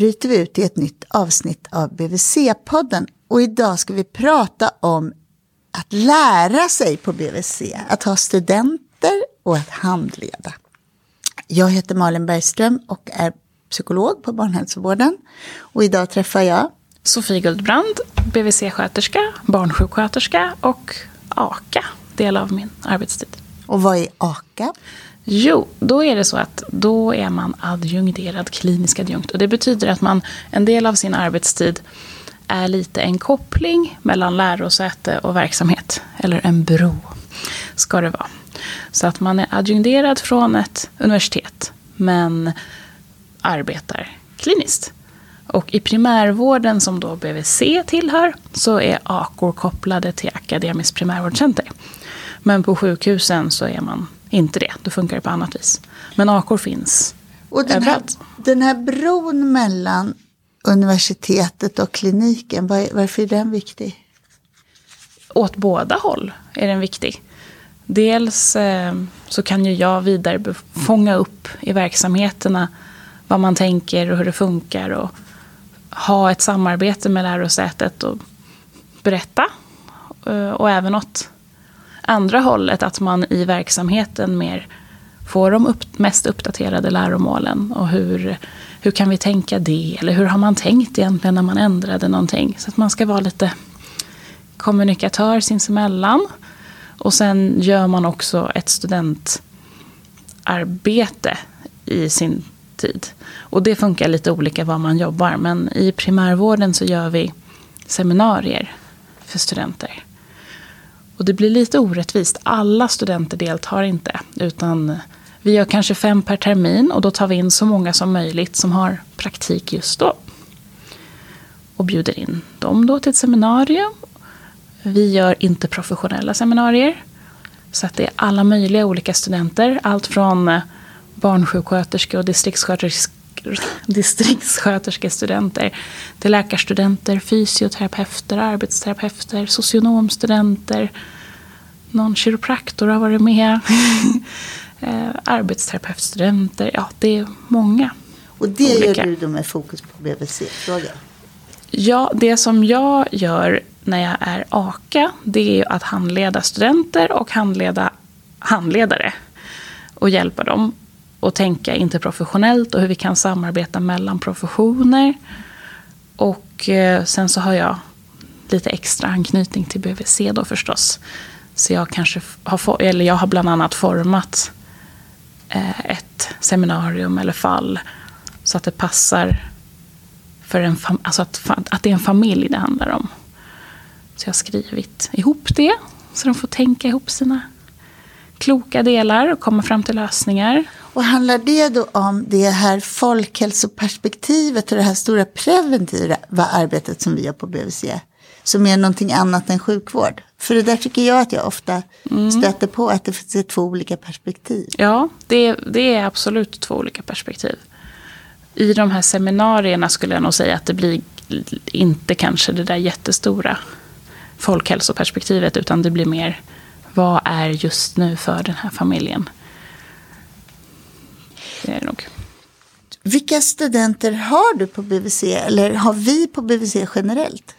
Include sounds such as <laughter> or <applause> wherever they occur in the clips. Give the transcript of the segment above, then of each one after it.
bryter vi ut i ett nytt avsnitt av BVC-podden och idag ska vi prata om att lära sig på BVC, att ha studenter och att handleda. Jag heter Malin Bergström och är psykolog på barnhälsovården och idag träffar jag Sofie Guldbrand, BVC-sköterska, barnsjuksköterska och AKA, del av min arbetstid. Och vad är AKA? Jo, då är det så att då är man adjungerad klinisk adjunkt. Och det betyder att man en del av sin arbetstid är lite en koppling mellan lärosäte och verksamhet. Eller en bro, ska det vara. Så att man är adjungerad från ett universitet, men arbetar kliniskt. Och i primärvården som då BVC tillhör så är AKOR kopplade till Akademiskt primärvårdscenter. Men på sjukhusen så är man inte det. Då funkar det på annat vis. Men AKOR finns och den. Här, den här bron mellan universitetet och kliniken, var, varför är den viktig? Åt båda håll är den viktig. Dels eh, så kan ju jag vidare fånga upp i verksamheterna vad man tänker och hur det funkar. Och ha ett samarbete med lärosätet och berätta. Eh, och även åt andra hållet, att man i verksamheten mer får de upp, mest uppdaterade läromålen. Och hur, hur kan vi tänka det? Eller hur har man tänkt egentligen när man ändrade någonting? Så att man ska vara lite kommunikatör sinsemellan. Och sen gör man också ett studentarbete i sin tid. Och det funkar lite olika var man jobbar. Men i primärvården så gör vi seminarier för studenter. Och det blir lite orättvist. Alla studenter deltar inte. Utan vi gör kanske fem per termin och då tar vi in så många som möjligt som har praktik just då. Och bjuder in dem då till ett seminarium. Vi gör inte professionella seminarier. Så att det är alla möjliga olika studenter. Allt från barnsjuksköterskor och <laughs> distriktssköterskestudenter till läkarstudenter, fysioterapeuter, arbetsterapeuter, socionomstudenter. Någon kiropraktor har varit med. <laughs> Eh, arbetsterapeutstudenter. Ja, det är många. Och det olika. gör du då med fokus på BVC-frågor? Ja, det som jag gör när jag är AKA det är att handleda studenter och handleda handledare. Och hjälpa dem och tänka interprofessionellt och hur vi kan samarbeta mellan professioner. Och eh, sen så har jag lite extra anknytning till BVC då förstås. Så jag kanske har, eller jag har bland annat format eh, ett seminarium eller fall så att det passar för en alltså att, att det är en familj det handlar om. Så jag har skrivit ihop det så de får tänka ihop sina kloka delar och komma fram till lösningar. Och handlar det då om det här folkhälsoperspektivet och det här stora preventiva arbetet som vi gör på BVC? Som är någonting annat än sjukvård? För det där tycker jag att jag ofta mm. stöter på, att det finns två olika perspektiv. Ja, det, det är absolut två olika perspektiv. I de här seminarierna skulle jag nog säga att det blir inte kanske det där jättestora folkhälsoperspektivet, utan det blir mer vad är just nu för den här familjen? Det är det nog. Vilka studenter har du på BVC eller har vi på BVC generellt?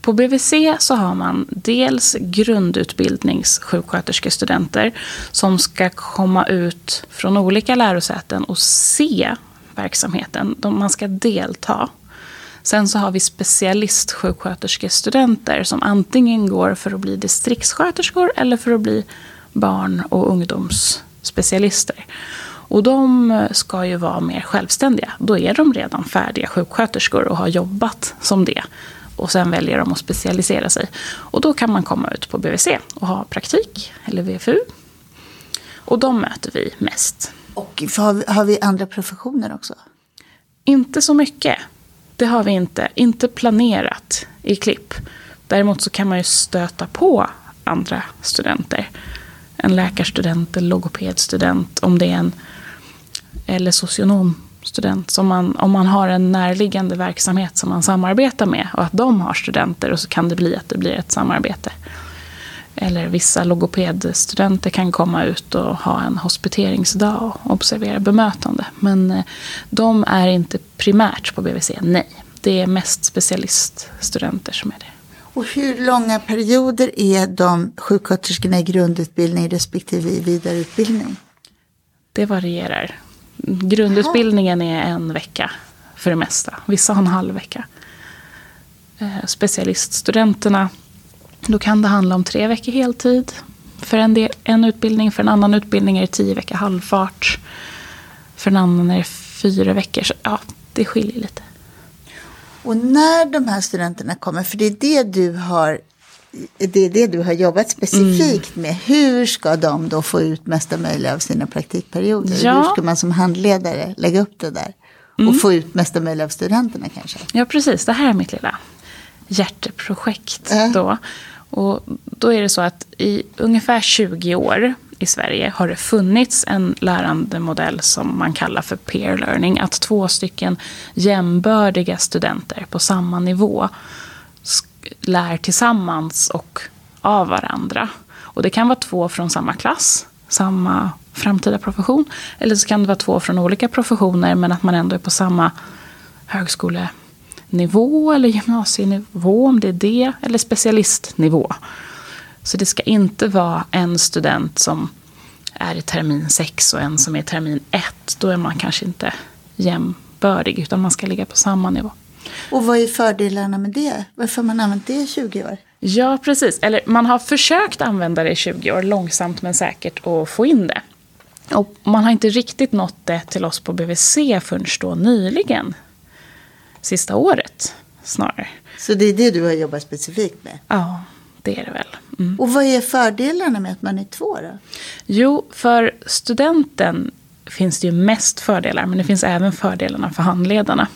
På BVC så har man dels grundutbildningssjuksköterskestudenter som ska komma ut från olika lärosäten och se verksamheten. Man ska delta. Sen så har vi specialistsjuksköterskestudenter som antingen går för att bli distriktssköterskor eller för att bli barn och ungdomsspecialister. Och de ska ju vara mer självständiga. Då är de redan färdiga sjuksköterskor och har jobbat som det. Och sen väljer de att specialisera sig. Och då kan man komma ut på BVC och ha praktik, eller VFU. Och de möter vi mest. Och har vi andra professioner också? Inte så mycket. Det har vi inte. Inte planerat i klipp. Däremot så kan man ju stöta på andra studenter. En läkarstudent eller logopedstudent. Om det är en eller socionomstudent. Som man, om man har en närliggande verksamhet som man samarbetar med och att de har studenter och så kan det bli att det blir ett samarbete. Eller vissa logopedstudenter kan komma ut och ha en hospiteringsdag och observera bemötande. Men eh, de är inte primärt på BVC, nej. Det är mest specialiststudenter som är det. Och hur långa perioder är de sjuksköterskorna i grundutbildning respektive i vidareutbildning? Det varierar. Grundutbildningen är en vecka för det mesta. Vissa har en halv vecka. Eh, specialiststudenterna, då kan det handla om tre veckor heltid. För en, del, en utbildning, för en annan utbildning är det tio veckor halvfart. För en annan är det fyra veckor. Så, ja, det skiljer lite. Och när de här studenterna kommer, för det är det du har, det är det du har jobbat specifikt med. Hur ska de då få ut mesta möjliga av sina praktikperioder? Ja. Hur ska man som handledare lägga upp det där? Och få ut mesta möjliga av studenterna kanske? Ja, precis. Det här är mitt lilla hjärteprojekt. Ja. Då. Och då är det så att i ungefär 20 år i Sverige har det funnits en lärandemodell som man kallar för peer learning. Att två stycken jämbördiga studenter på samma nivå lär tillsammans och av varandra. Och det kan vara två från samma klass, samma framtida profession. Eller så kan det vara två från olika professioner men att man ändå är på samma högskolenivå eller gymnasienivå om det är det. Eller specialistnivå. Så det ska inte vara en student som är i termin 6 och en som är i termin 1. Då är man kanske inte jämbördig utan man ska ligga på samma nivå. Och vad är fördelarna med det? Varför har man använt det i 20 år? Ja, precis. Eller man har försökt använda det i 20 år, långsamt men säkert, och få in det. Och man har inte riktigt nått det till oss på BVC förrän då nyligen. Sista året, snarare. Så det är det du har jobbat specifikt med? Ja, det är det väl. Mm. Och vad är fördelarna med att man är två då? Jo, för studenten finns det ju mest fördelar, men det finns även fördelarna för handledarna.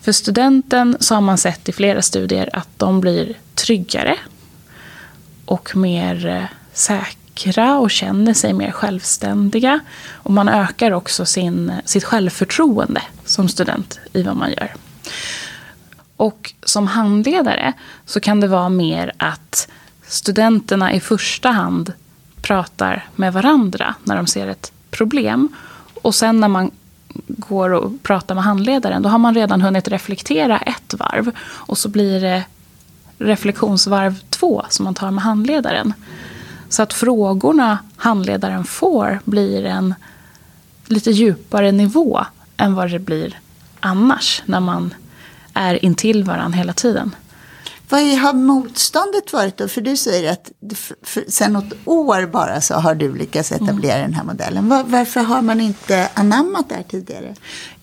För studenten så har man sett i flera studier att de blir tryggare och mer eh, säkra och känner sig mer självständiga. Och man ökar också sin, sitt självförtroende som student i vad man gör. Och som handledare så kan det vara mer att studenterna i första hand pratar med varandra när de ser ett problem. Och sen när man går och pratar med handledaren, då har man redan hunnit reflektera ett varv. Och så blir det reflektionsvarv två som man tar med handledaren. Så att frågorna handledaren får blir en lite djupare nivå än vad det blir annars när man är intill varandra hela tiden. Vad är, har motståndet varit då? För du säger att för, för, sen något år bara så har du lyckats etablera den här modellen. Var, varför har man inte anammat det här tidigare?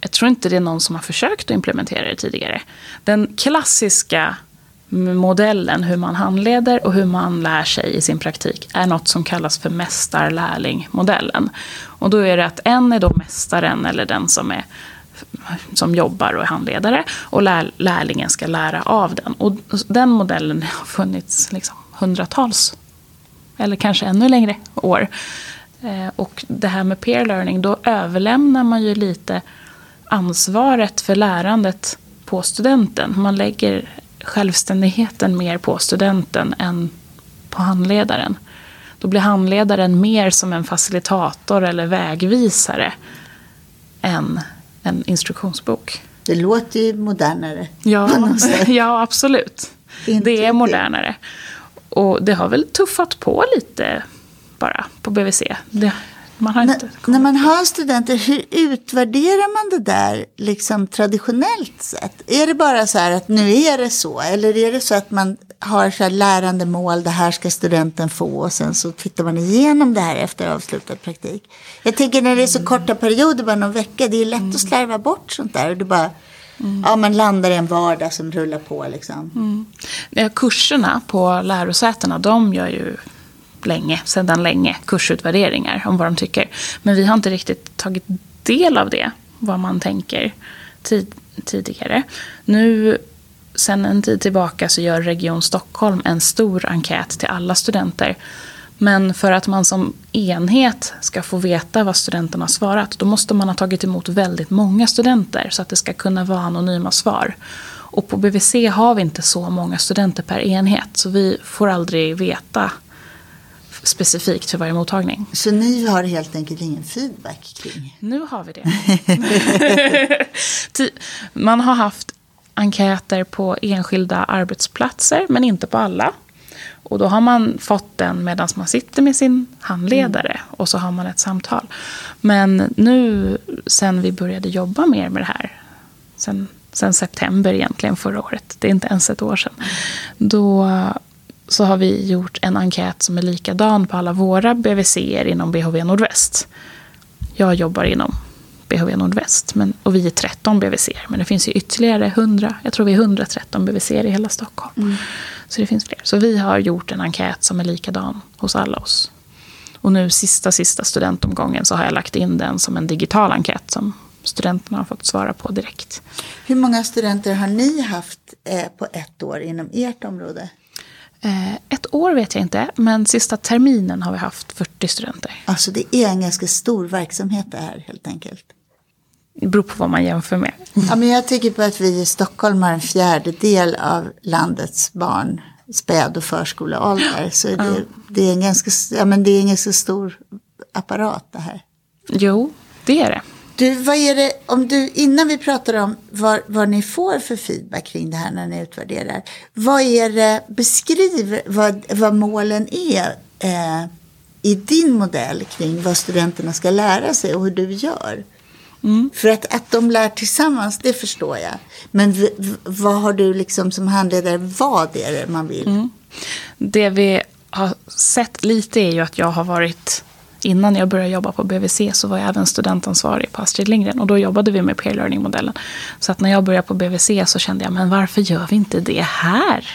Jag tror inte det är någon som har försökt att implementera det tidigare. Den klassiska modellen hur man handleder och hur man lär sig i sin praktik är något som kallas för mästar-lärling-modellen. Och då är det att en är då mästaren eller den som, är, som jobbar och är handledare och lär, lärlingen ska lära av den. Och den modellen har funnits liksom hundratals eller kanske ännu längre år. Eh, och det här med peer learning, då överlämnar man ju lite ansvaret för lärandet på studenten. Man lägger självständigheten mer på studenten än på handledaren. Då blir handledaren mer som en facilitator eller vägvisare än en instruktionsbok. Det låter ju modernare. Ja, <laughs> <laughs> ja absolut. Det är modernare. Och det har väl tuffat på lite bara på BVC. Det, man har inte när man har studenter, hur utvärderar man det där liksom traditionellt sett? Är det bara så här att nu är det så? Eller är det så att man har så här lärande mål, det här ska studenten få och sen så tittar man igenom det här efter avslutad praktik? Jag tänker när det är så korta perioder, bara någon vecka, det är lätt att slarva bort sånt där. Och det bara, ja man landar i en vardag som rullar på liksom. Ja, kurserna på lärosätena, de gör ju länge, sedan länge kursutvärderingar om vad de tycker. Men vi har inte riktigt tagit del av det, vad man tänker tid, tidigare. Nu, sen en tid tillbaka, så gör Region Stockholm en stor enkät till alla studenter. Men för att man som enhet ska få veta vad studenterna har svarat, då måste man ha tagit emot väldigt många studenter så att det ska kunna vara anonyma svar. Och på BVC har vi inte så många studenter per enhet, så vi får aldrig veta specifikt för varje mottagning. Så ni har helt enkelt ingen feedback kring? Nu har vi det. <laughs> Man har haft enkäter på enskilda arbetsplatser, men inte på alla. Och då har man fått den medan man sitter med sin handledare mm. och så har man ett samtal. Men nu sen vi började jobba mer med det här, sen, sen september egentligen förra året, det är inte ens ett år sedan, då så har vi gjort en enkät som är likadan på alla våra BVC inom BHV Nordväst. Jag jobbar inom BHV Nordväst men, och vi är 13 BVC. Men det finns ju ytterligare 100, jag tror vi är 113 BVC i hela Stockholm. Mm. Så det finns fler. Så vi har gjort en enkät som är likadan hos alla oss. Och nu sista, sista studentomgången så har jag lagt in den som en digital enkät som studenterna har fått svara på direkt. Hur många studenter har ni haft eh, på ett år inom ert område? Eh, ett år vet jag inte, men sista terminen har vi haft 40 studenter. Alltså det är en ganska stor verksamhet det här helt enkelt. Det beror på vad man jämför med. Ja, men jag tycker på att vi i Stockholm har en fjärdedel av landets barn späd och förskoleålder. Så det, ja. det, är en ganska, ja, men det är en ganska stor apparat det här. Jo, det är det. Du, vad är det, om du, innan vi pratar om vad, vad ni får för feedback kring det här när ni utvärderar. Vad är det, beskriv vad, vad målen är eh, i din modell kring vad studenterna ska lära sig och hur du gör. Mm. För att, att de lär tillsammans, det förstår jag. Men v, v, vad har du liksom som handledare, vad är det man vill? Mm. Det vi har sett lite är ju att jag har varit Innan jag började jobba på BVC så var jag även studentansvarig på Astrid Lindgren och då jobbade vi med peer learning-modellen. Så att när jag började på BVC så kände jag, men varför gör vi inte det här?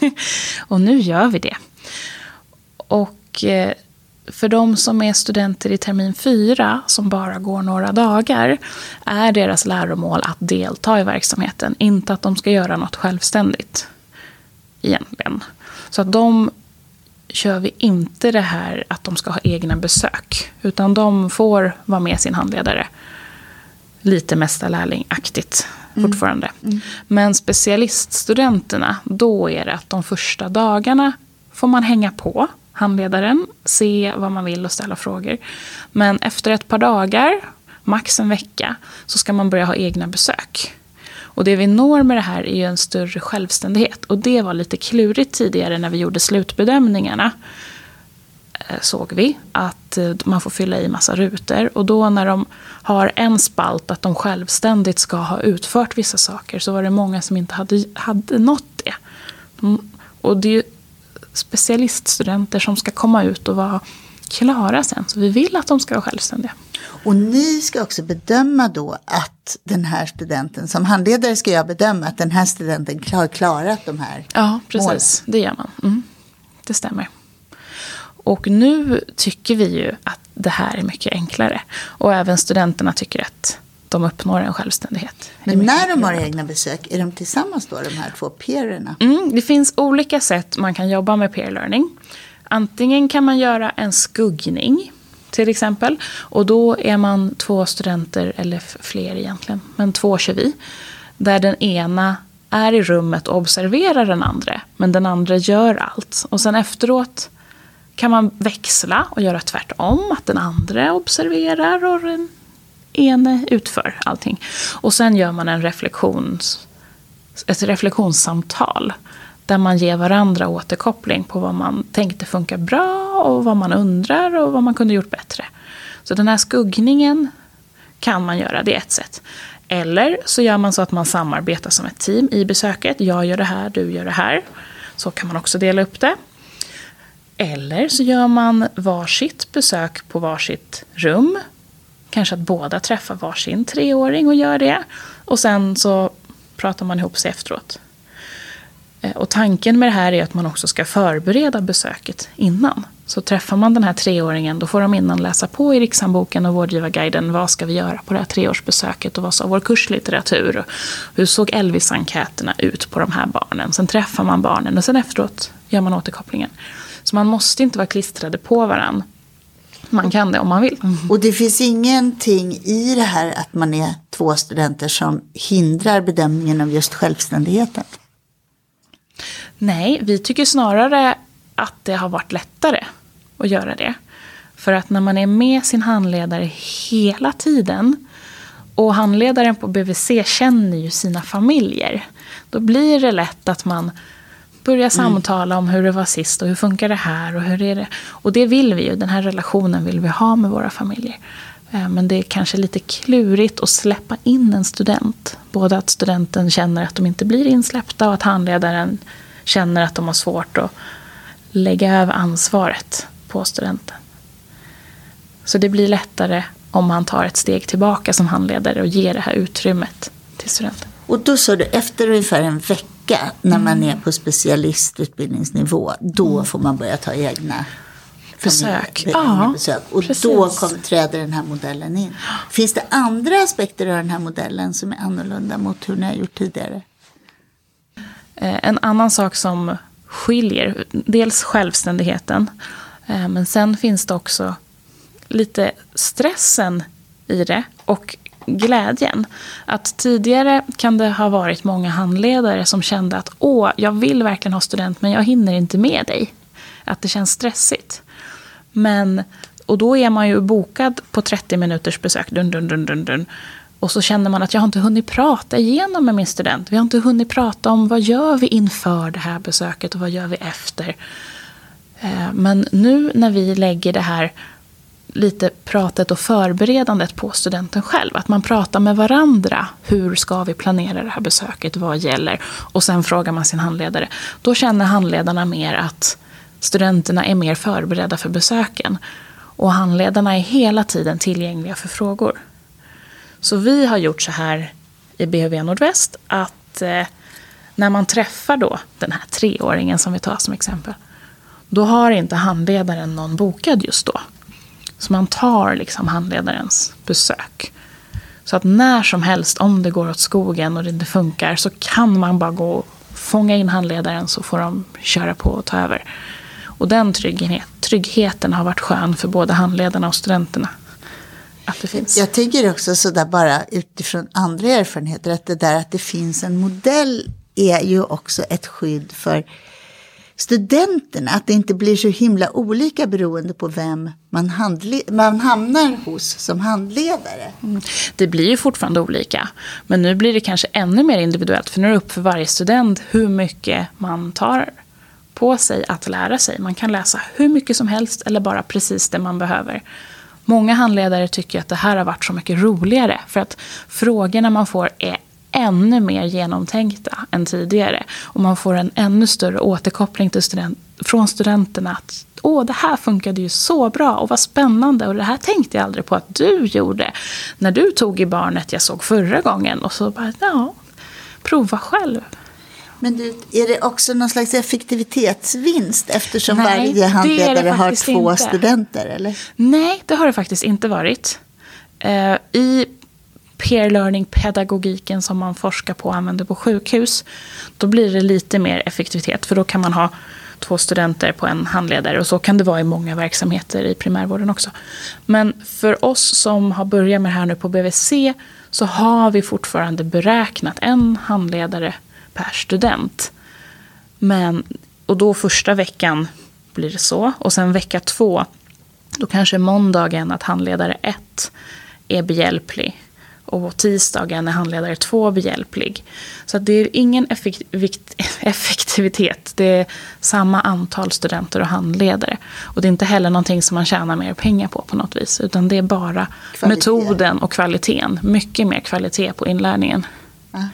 <laughs> och nu gör vi det. Och eh, för de som är studenter i termin fyra, som bara går några dagar, är deras läromål att delta i verksamheten, inte att de ska göra något självständigt. Egentligen. Så att de kör vi inte det här att de ska ha egna besök. Utan de får vara med sin handledare. Lite mästarlärlingaktigt mm. fortfarande. Mm. Men specialiststudenterna, då är det att de första dagarna får man hänga på handledaren, se vad man vill och ställa frågor. Men efter ett par dagar, max en vecka, så ska man börja ha egna besök. Och det vi når med det här är ju en större självständighet. Och det var lite klurigt tidigare när vi gjorde slutbedömningarna. Eh, såg vi att eh, man får fylla i massa rutor. Och då när de har en spalt att de självständigt ska ha utfört vissa saker så var det många som inte hade, hade nått det. Mm. Och det är ju specialiststudenter som ska komma ut och vara klara sen. Så vi vill att de ska vara självständiga. Och ni ska också bedöma då att den här studenten, som handledare ska jag bedöma att den här studenten har klarat de här Ja, precis. Målen. Det gör man. Mm. Det stämmer. Och nu tycker vi ju att det här är mycket enklare. Och även studenterna tycker att de uppnår en självständighet. Men när de har egna besök, är de tillsammans då, de här två peererna? Mm, det finns olika sätt man kan jobba med peer learning. Antingen kan man göra en skuggning till exempel. Och då är man två studenter, eller fler egentligen, men två kör vi. Där den ena är i rummet och observerar den andra, men den andra gör allt. Och sen efteråt kan man växla och göra tvärtom, att den andra observerar och den ene utför allting. Och sen gör man en reflektions, ett reflektionssamtal där man ger varandra återkoppling på vad man tänkte funkar bra och vad man undrar och vad man kunde gjort bättre. Så den här skuggningen kan man göra, det är ett sätt. Eller så gör man så att man samarbetar som ett team i besöket. Jag gör det här, du gör det här. Så kan man också dela upp det. Eller så gör man varsitt besök på varsitt rum. Kanske att båda träffar varsin treåring och gör det. Och sen så pratar man ihop sig efteråt. Eh, och tanken med det här är att man också ska förbereda besöket innan. Så träffar man den här treåringen då får de innan läsa på i Rikshandboken och Vårdgivarguiden vad ska vi göra på det här treårsbesöket och vad sa vår kurslitteratur och hur såg Elvis-enkäterna ut på de här barnen. Sen träffar man barnen och sen efteråt gör man återkopplingen. Så man måste inte vara klistrade på varandra. Man kan det om man vill. Och det finns ingenting i det här att man är två studenter som hindrar bedömningen av just självständigheten? Nej, vi tycker snarare att det har varit lättare att göra det. För att när man är med sin handledare hela tiden och handledaren på BVC känner ju sina familjer. Då blir det lätt att man börjar samtala om hur det var sist och hur funkar det här och hur är det. Och det vill vi ju, den här relationen vill vi ha med våra familjer. Eh, Men det är kanske lite klurigt att släppa in en student. Både att studenten känner att de inte blir insläppta och att handledaren känner att de har svårt att lägga över ansvaret på studenten. Så det blir lättare om man tar ett steg tillbaka som handledare och ger det här utrymmet till studenten. Och då sa du efter ungefär en vecka när man är på specialistutbildningsnivå, då får man börja ta egna Besök. Ja, besök. Och precis. då kom, träder den här modellen in. Finns det andra aspekter av den här modellen som är annorlunda mot hur ni har gjort tidigare? Eh, En annan sak som skiljer, dels självständigheten, eh, men sen finns det också lite stressen i det och glädjen. Att tidigare kan det ha varit många handledare som kände att åh, jag vill verkligen ha student men jag hinner inte med dig. Att det känns stressigt. Men, och då är man ju bokad på 30 minuters besök. Dun, dun, dun, dun, dun. Och så känner man att jag har inte hunnit prata igenom med min student. Vi har inte hunnit prata om vad gör vi inför det här besöket och vad gör vi efter. Eh, men nu när vi lägger det här lite pratet och förberedandet på studenten själv. Att man pratar med varandra. Hur ska vi planera det här besöket? Vad gäller? Och sen frågar man sin handledare. Då känner handledarna mer att studenterna är mer förberedda för besöken. Och handledarna är hela tiden tillgängliga för frågor. Så vi har gjort så här i BHV Nordväst att eh, när man träffar då den här treåringen som vi tar som exempel. Då har inte handledaren någon bokad just då. Så man tar liksom handledarens besök. Så att när som helst, om det går åt skogen och det inte funkar, så kan man bara gå och fånga in handledaren så får de köra på och ta över. Och den trygghet, tryggheten har varit skön för både handledarna och studenterna. Att det finns. Jag tänker också sådär bara utifrån andra erfarenheter att det där att det finns en modell är ju också ett skydd för studenterna. Att det inte blir så himla olika beroende på vem man, man hamnar hos som handledare. Mm. Det blir ju fortfarande olika. Men nu blir det kanske ännu mer individuellt. För nu är det upp för varje student hur mycket man tar på sig att lära sig. Man kan läsa hur mycket som helst eller bara precis det man behöver. Många handledare tycker att det här har varit så mycket roligare. För att frågorna man får är ännu mer genomtänkta än tidigare. Och man får en ännu större återkoppling till student, från studenterna. Att, Åh, det här funkade ju så bra och vad spännande. Och det här tänkte jag aldrig på att du gjorde. När du tog i barnet jag såg förra gången. Och så bara, ja, prova själv. Men du, är det också någon slags effektivitetsvinst eftersom Nej, varje handledare har två inte. studenter? Eller? Nej, det har det faktiskt inte varit. Eh, I peer learning-pedagogiken som man forskar på och använder på sjukhus, då blir det lite mer effektivitet. För då kan man ha två studenter på en handledare och så kan det vara i många verksamheter i primärvården också. Men för oss som har börjat med det här nu på BVC så har vi fortfarande beräknat en handledare per student. Men, och då första veckan blir det så. Och sen vecka två, då kanske måndagen att handledare ett är behjälplig. Och tisdagen är handledare två behjälplig. Så det är ingen effektiv- <laughs> effektivitet. Det är samma antal studenter och handledare. Och det är inte heller någonting som man tjänar mer pengar på på något vis. Utan det är bara Kvalitet. metoden och kvaliteten. Mycket mer kvalitet på inlärningen. Ja.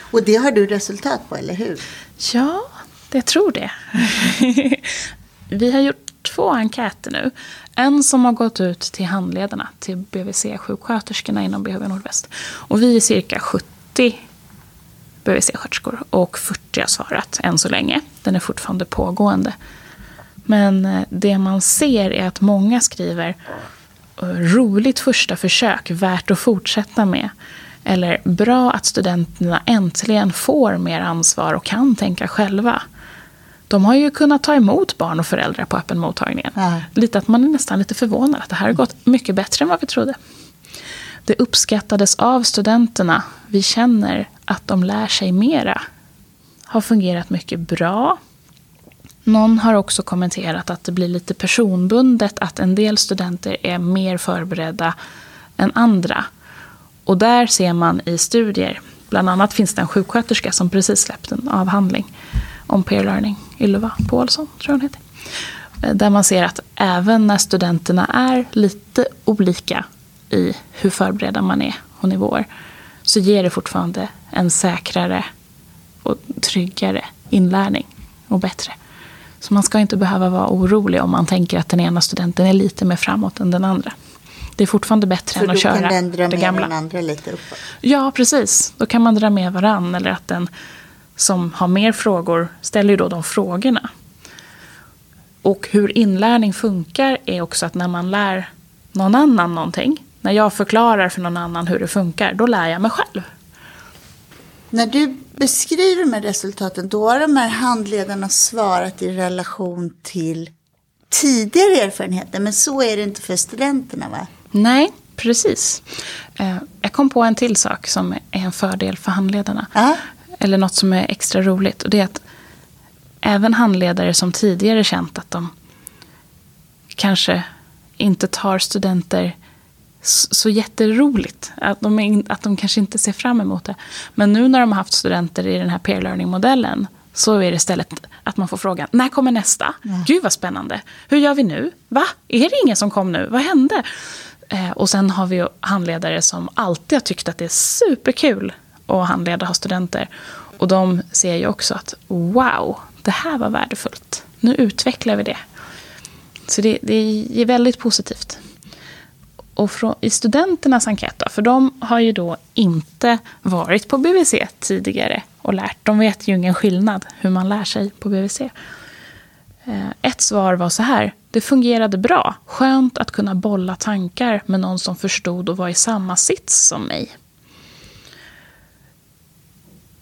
Och det har du resultat på, eller hur? Ja, jag tror det. <laughs> Vi har gjort två enkäter nu. En som har gått ut till handledarna, till BVC-sjuksköterskorna inom BHV Nordväst. Och vi är cirka 70 BVC-sköterskor och 40 har svarat än så länge. Den är fortfarande pågående. Men eh, det man ser är att många skriver eh, roligt första försök, värt att fortsätta med. Eller bra att studenterna äntligen får mer ansvar och kan tänka själva. De har ju kunnat ta emot barn och föräldrar på öppen mottagningen. Ja. Lite att man är nästan lite förvånad att det här har gått mycket bättre än vad vi trodde. Det uppskattades av studenterna. Vi känner att de lär sig mera. Har fungerat mycket bra. Någon har också kommenterat att det blir lite personbundet att en del studenter är mer förberedda än andra. Och där ser man i studier, bland annat finns det en sjuksköterska som precis släppt en avhandling om peer learning, Ylva Paulsson tror jag hon heter. Där man ser att även när studenterna är lite olika i hur förberedda man är och nivåer så ger det fortfarande en säkrare och tryggare inlärning och bättre. Så man ska inte behöva vara orolig om man tänker att den ena studenten är lite mer framåt än den andra. Det är fortfarande bättre än att köra då kan den dra det med gamla. den andra lite uppåt. Ja, precis. Då kan man dra med varann. Eller att den som har mer frågor ställer ju då de frågorna. Och hur inlärning funkar är också att när man lär någon annan någonting. När jag förklarar för någon annan hur det funkar, då lär jag mig själv. När du beskriver här resultaten, då har de här handledarna svarat i relation till tidigare erfarenheter. Men så är det inte för studenterna va? Nej, precis. Eh, Jag kom på en till sak som är en fördel för handledarna. Ja. Eller något som är extra roligt. Och det är att även handledare som tidigare känt att de kanske inte tar studenter så jätteroligt. Att de, in, att de kanske inte ser fram emot det. Men nu när de har haft studenter i den här peer learning-modellen så är det istället att man får frågan, när kommer nästa? Gud vad spännande. Hur gör vi nu? Va? Är det ingen som kom nu? Vad hände? Eh, och sen har vi ju handledare som alltid har tyckt att det är superkul och handledare har studenter. Och de ser ju också att wow, det här var värdefullt. Nu utvecklar vi det. Så det, det är väldigt positivt. Och från, i studenternas enkät då, för de har ju då inte varit på BVC tidigare och lärt. De vet ju ingen skillnad hur man lär sig på BVC. Eh, ett svar var så här. Det fungerade bra. Skönt att kunna bolla tankar med någon som förstod och var i samma sits som mig.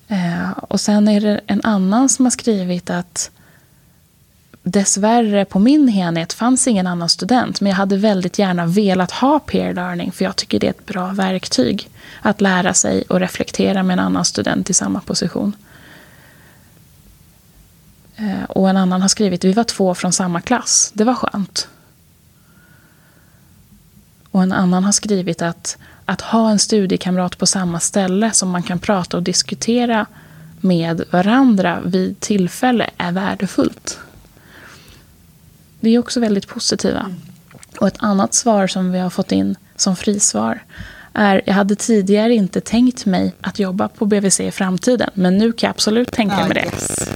Eh, Och sen är det en annan som har skrivit att Dessvärre på min enhet fanns ingen annan student, men jag hade väldigt gärna velat ha peer learning, för jag tycker det är ett bra verktyg att lära sig och reflektera med en annan student i samma position. Eh, Och en annan har skrivit, vi var två från samma klass, det var skönt. Och en annan har skrivit att, att ha en studiekamrat på samma ställe som man kan prata och diskutera med varandra vid tillfälle är värdefullt. Vi är också väldigt positiva. Och ett annat svar som vi har fått in som frisvar är jag hade tidigare inte tänkt mig att jobba på BVC i framtiden, men nu kan jag absolut tänka mig det. yes.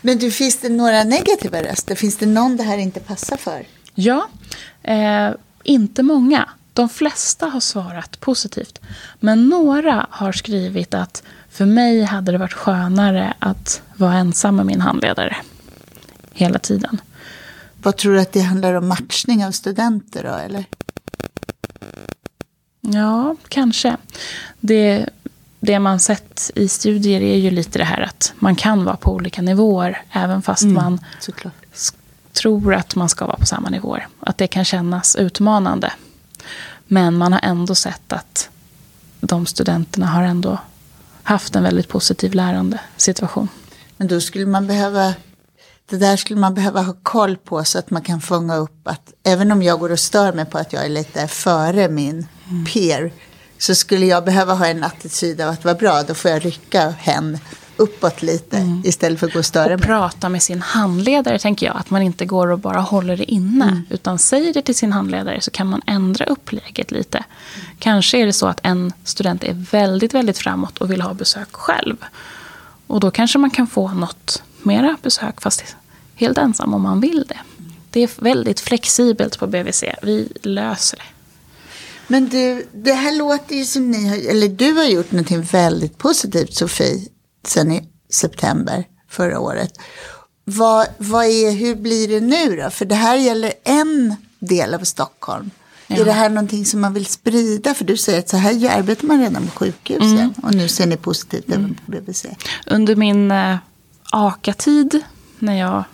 Men du, finns det några negativa röster? Finns det någon det här inte passar för? Ja, eh, inte många. De flesta har svarat positivt. Men några har skrivit att för mig hade det varit skönare att vara ensam med min handledare hela tiden. Vad tror du att det handlar om matchning av studenter då, eller? Ja, kanske. Det, det man sett i studier är ju lite det här att man kan vara på olika nivåer även fast man Såklart. tror att man ska vara på samma nivåer. Att det kan kännas utmanande. Men man har ändå sett att de studenterna har ändå haft en väldigt positiv lärande situation. Men då skulle man behöva, det där skulle man behöva ha koll på så att man kan fånga upp att även om jag går och stör mig på att jag är lite före min peer så skulle jag behöva ha en attityd av att vara bra, då får jag rycka hen uppåt lite istället för att gå störa Och mig. prata med sin handledare, tänker jag. Att man inte går och bara håller det inne. Utan säger det till sin handledare så kan man ändra upplägget lite. Kanske är det så att en student är väldigt, väldigt framåt och vill ha besök själv. Och då kanske man kan få något mera besök, fast helt ensam om man vill det. Det är väldigt flexibelt på BVC. Vi löser det. Men du, det här låter ju som ni har, eller du har gjort någonting väldigt positivt Sofie, sen i september förra året. Vad, vad är, hur blir det nu då? För det här gäller en del av Stockholm. Ja. Är det här någonting som man vill sprida? För du säger att så här arbetar man redan på sjukhusen. Och nu ser ni positivt även på BBC. Under min eh, AKA-tid, när jag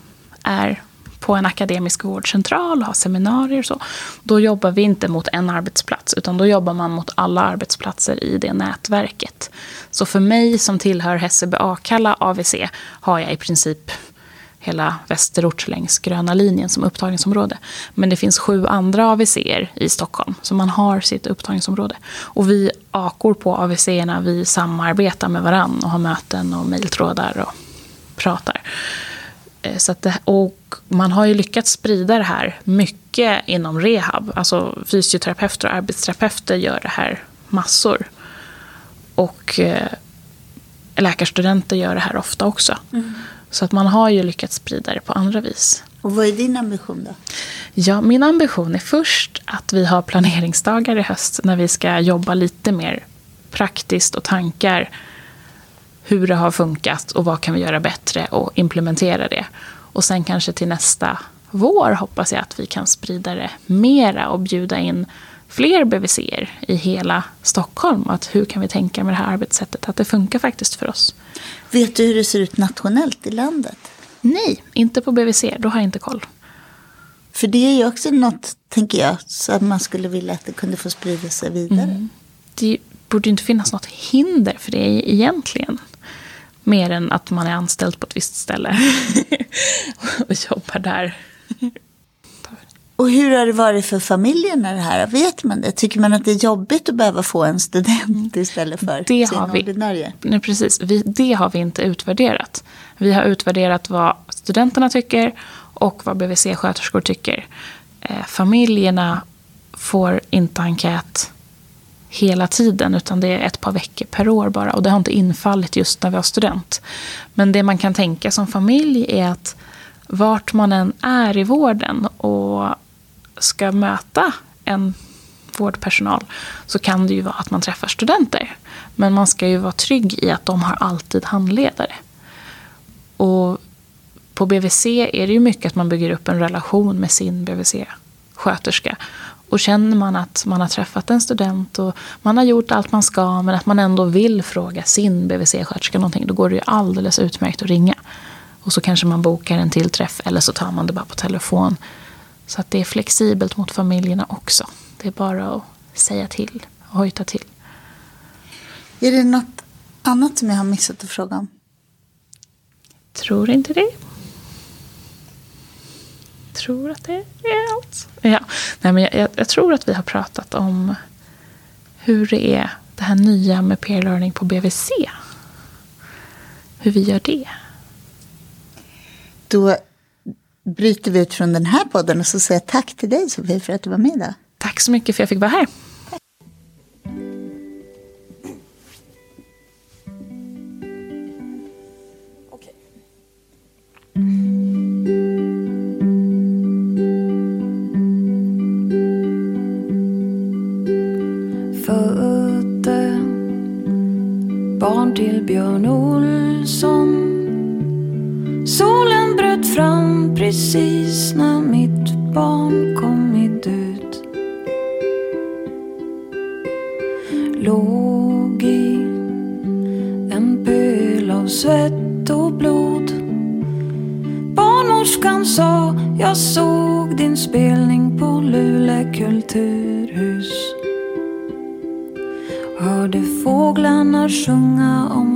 är på en akademisk vårdcentral och har seminarier och så, då jobbar vi inte mot en arbetsplats, utan då jobbar man mot alla arbetsplatser i det nätverket. Så för mig som tillhör Hässelby Akalla AVC har jag i princip hela västerort längs gröna linjen som upptagningsområde. Men det finns sju andra AVC i Stockholm, så man har sitt upptagningsområde. Och vi akor på AVC vi samarbetar med varann och har möten och mejltrådar och pratar. Eh, så det, och man har ju lyckats sprida det här mycket inom rehab. Alltså fysioterapeuter och arbetsterapeuter gör det här massor. Och eh, läkarstudenter gör det här ofta också. Mm. Så att man har ju lyckats sprida det på andra vis. Och vad är din ambition då? Ja, min ambition är först att vi har planeringsdagar i höst när vi ska jobba lite mer praktiskt och tankar hur det har funkat och vad kan vi göra bättre och implementera det. Och sen kanske till nästa vår hoppas jag att vi kan sprida det mera och bjuda in fler BVC i hela Stockholm. Att hur kan vi tänka med det här arbetssättet? Att det funkar faktiskt för oss. Vet du hur det ser ut nationellt i landet? Nej, inte på BVC. Då har jag inte koll. För det är ju också något, tänker jag, så att man skulle vilja att det kunde få sprida sig vidare. Mm. Det borde inte finnas något hinder för det egentligen. Mer än att man är anställd på ett visst ställe <laughs> och jobbar där. Och hur har det varit för familjerna det här? Vet man det? Tycker man att det är jobbigt att behöva få en student istället för det sin har vi, ordinarie? Nej, precis. Vi, det har vi inte utvärderat. Vi har utvärderat vad studenterna tycker och vad BVC-sköterskor tycker. Eh, familjerna får inte enkät hela tiden utan det är ett par veckor per år bara. Och det har inte infallit just när vi har student. Men det man kan tänka som familj är att vart man än är i vården och ska möta en vårdpersonal så kan det ju vara att man träffar studenter. Men man ska ju vara trygg i att de har alltid handledare. Och på BVC är det ju mycket att man bygger upp en relation med sin BVC-sköterska. Och känner man att man har träffat en student och man har gjort allt man ska men att man ändå vill fråga sin BVC-sköterska någonting, då går det ju alldeles utmärkt att ringa. Och så kanske man bokar en till träff eller så tar man det bara på telefon. Så att det är flexibelt mot familjerna också. Det är bara att säga till och hojta till. Är det något annat som jag har missat att fråga om? Tror inte det. Tror att det är allt. Ja. Nej, men jag, jag tror att vi har pratat om hur det är det här nya med peer learning på BVC. Hur vi gör det. Då bryter vi ut från den här podden och så säger jag tack till dig Sofie för att du var med idag. Tack så mycket för att jag fick vara här. Björn Olsson Solen bröt fram precis när mitt barn kommit ut. Låg i en pöl av svett och blod. Barnmorskan sa jag såg din spelning på Luleå kulturhus. Hörde fåglarna sjunga om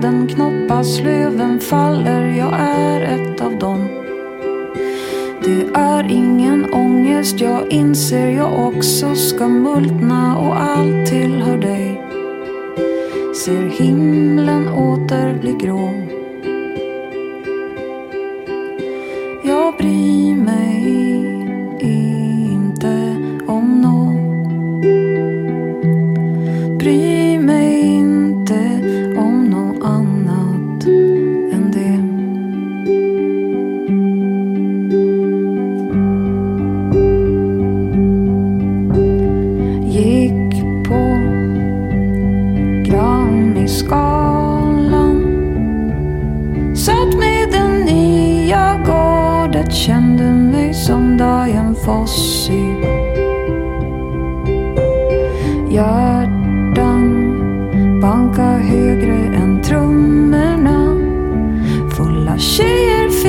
bladen knoppas, löven faller. Jag är ett av dem. Det är ingen ångest, jag inser jag också ska multna och allt tillhör dig. Ser himlen åter bli grå.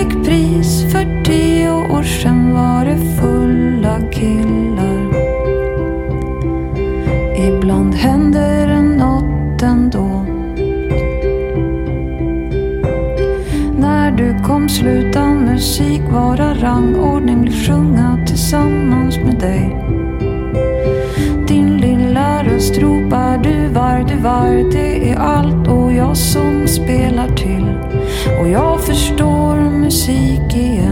Fick pris. För tio år sedan var det fulla killar. Ibland händer det något ändå. När du kom sluta musik vara rangordning. Vill sjunga tillsammans med dig. Din lilla röst ropar du var, du var. Det är allt och jag som spelar till. Och jag förstår musik igen.